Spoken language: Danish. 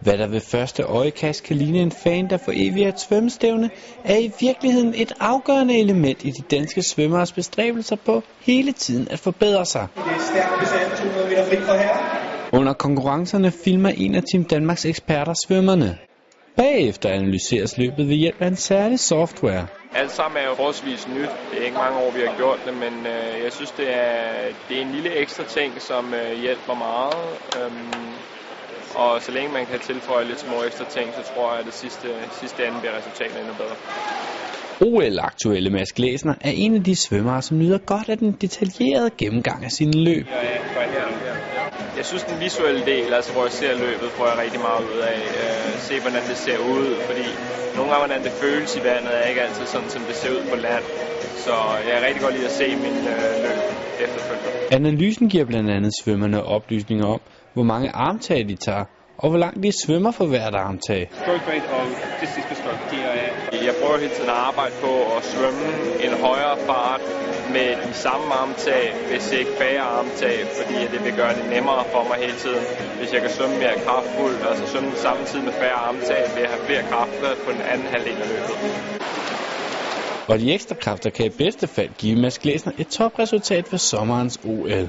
Hvad der ved første øjekast kan ligne en fan, der for evigt er et svømmestævne, er i virkeligheden et afgørende element i de danske svømmeres bestræbelser på hele tiden at forbedre sig. Det er stærkt 200 meter fri for herre. Under konkurrencerne filmer en af Team Danmarks eksperter svømmerne. Bagefter analyseres løbet ved hjælp af en særlig software. Alt sammen er jo forholdsvis nyt. Det er ikke mange år, vi har gjort det, men øh, jeg synes, det er, det er en lille ekstra ting, som øh, hjælper meget. Øhm, og så længe man kan tilføje lidt små ekstra ting, så tror jeg, at det sidste, sidste ende bliver resultatet endnu bedre. OL-aktuelle Mads Glæsner er en af de svømmere, som nyder godt af den detaljerede gennemgang af sine løb. Jeg synes, den visuelle del, altså hvor jeg ser løbet, får jeg rigtig meget ud af. Øh, se, hvordan det ser ud, fordi nogle gange, hvordan det føles i vandet, er ikke altid sådan, som det ser ud på land. Så jeg er rigtig godt lide at se min øh, løb efterfølgende. Analysen giver blandt andet svømmerne oplysninger om, hvor mange armtag de tager, og hvor langt de svømmer for hvert armtag. Stroke rate og distance per stroke, det er Jeg prøver hele tiden at arbejde på at svømme en højere fart med de samme armtag, hvis ikke færre armtag, fordi det vil gøre det nemmere for mig hele tiden. Hvis jeg kan svømme mere kraftfuldt, altså svømme samme tid med færre armtag, vil jeg have flere kræfter på den anden halvdel af løbet. Og de ekstra kræfter kan i bedste fald give Mads Glæsner et topresultat ved sommerens OL.